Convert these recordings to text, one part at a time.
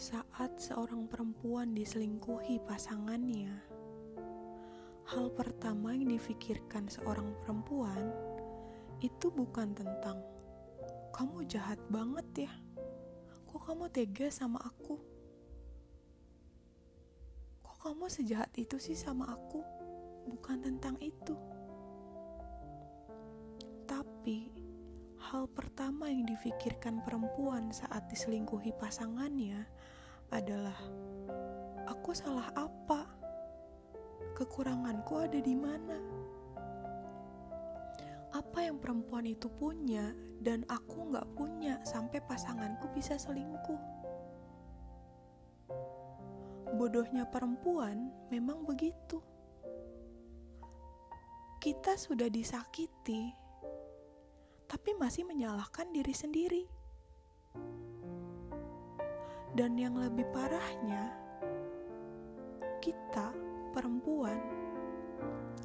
Saat seorang perempuan diselingkuhi pasangannya, hal pertama yang difikirkan seorang perempuan itu bukan tentang "kamu jahat banget ya, kok kamu tega sama aku, kok kamu sejahat itu sih sama aku." Bukan tentang itu, hal pertama yang difikirkan perempuan saat diselingkuhi pasangannya adalah aku salah apa? Kekuranganku ada di mana? Apa yang perempuan itu punya dan aku nggak punya sampai pasanganku bisa selingkuh? Bodohnya perempuan memang begitu. Kita sudah disakiti, tapi masih menyalahkan diri sendiri. Dan yang lebih parahnya, kita perempuan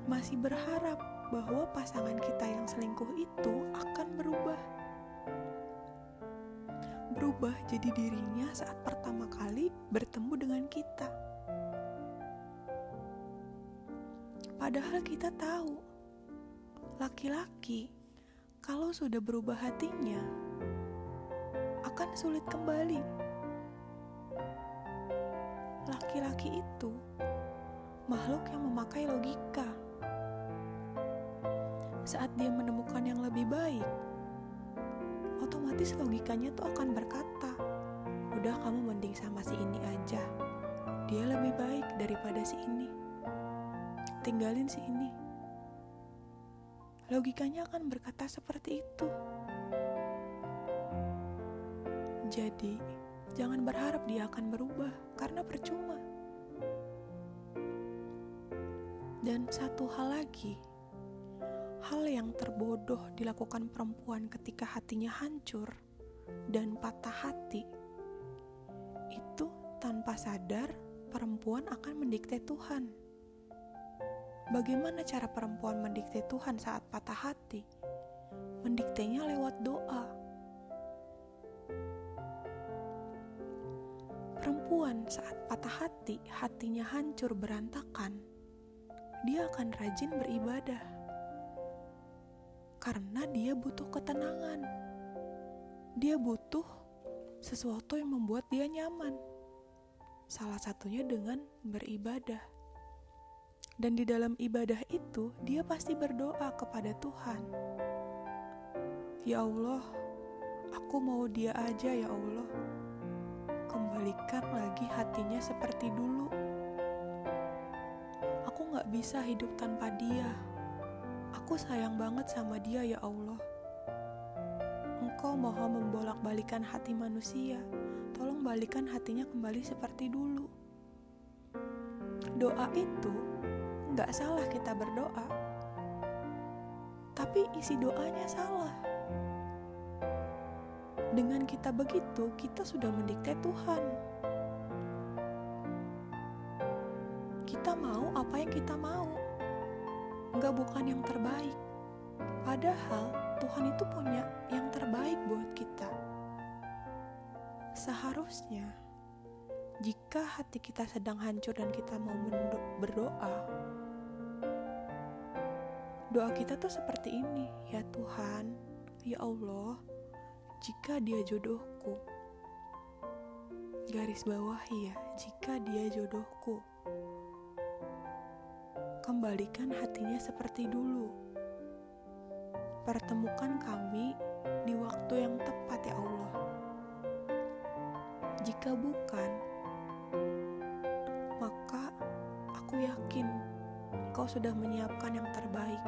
masih berharap bahwa pasangan kita yang selingkuh itu akan berubah. Berubah jadi dirinya saat pertama kali bertemu dengan kita. Padahal kita tahu, laki-laki kalau sudah berubah hatinya akan sulit kembali laki-laki itu makhluk yang memakai logika. Saat dia menemukan yang lebih baik, otomatis logikanya tuh akan berkata, "Udah kamu mending sama si ini aja. Dia lebih baik daripada si ini. Tinggalin si ini." Logikanya akan berkata seperti itu. Jadi, Jangan berharap dia akan berubah, karena percuma. Dan satu hal lagi, hal yang terbodoh dilakukan perempuan ketika hatinya hancur dan patah hati, itu tanpa sadar perempuan akan mendikte Tuhan. Bagaimana cara perempuan mendikte Tuhan saat patah hati? Mendiktenya lewat doa Perempuan saat patah hati, hatinya hancur berantakan, dia akan rajin beribadah. Karena dia butuh ketenangan. Dia butuh sesuatu yang membuat dia nyaman. Salah satunya dengan beribadah. Dan di dalam ibadah itu, dia pasti berdoa kepada Tuhan. Ya Allah, aku mau dia aja ya Allah kembalikan lagi hatinya seperti dulu. Aku gak bisa hidup tanpa dia. Aku sayang banget sama dia ya Allah. Engkau maha membolak-balikan hati manusia. Tolong balikan hatinya kembali seperti dulu. Doa itu gak salah kita berdoa. Tapi isi doanya salah. Dengan kita begitu, kita sudah mendikte Tuhan. Kita mau apa yang kita mau, nggak bukan yang terbaik. Padahal Tuhan itu punya yang terbaik buat kita. Seharusnya, jika hati kita sedang hancur dan kita mau berdoa, doa kita tuh seperti ini, ya Tuhan, ya Allah jika dia jodohku. Garis bawah ya, jika dia jodohku. Kembalikan hatinya seperti dulu. Pertemukan kami di waktu yang tepat ya Allah. Jika bukan, maka aku yakin kau sudah menyiapkan yang terbaik.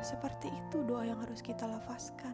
Seperti itu doa yang harus kita lafazkan.